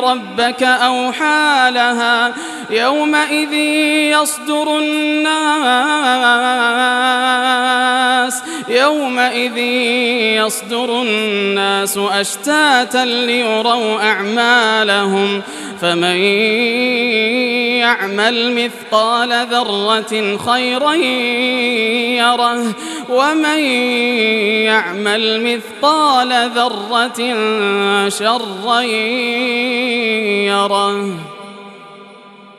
ربك أوحى لها يومئذ يصدر الناس يومئذ يصدر الناس أشتاتا ليروا أعمالهم فمن يعمل مثقال ذرة خيرا يره ومن يعمل مثقال ذرة شرا يره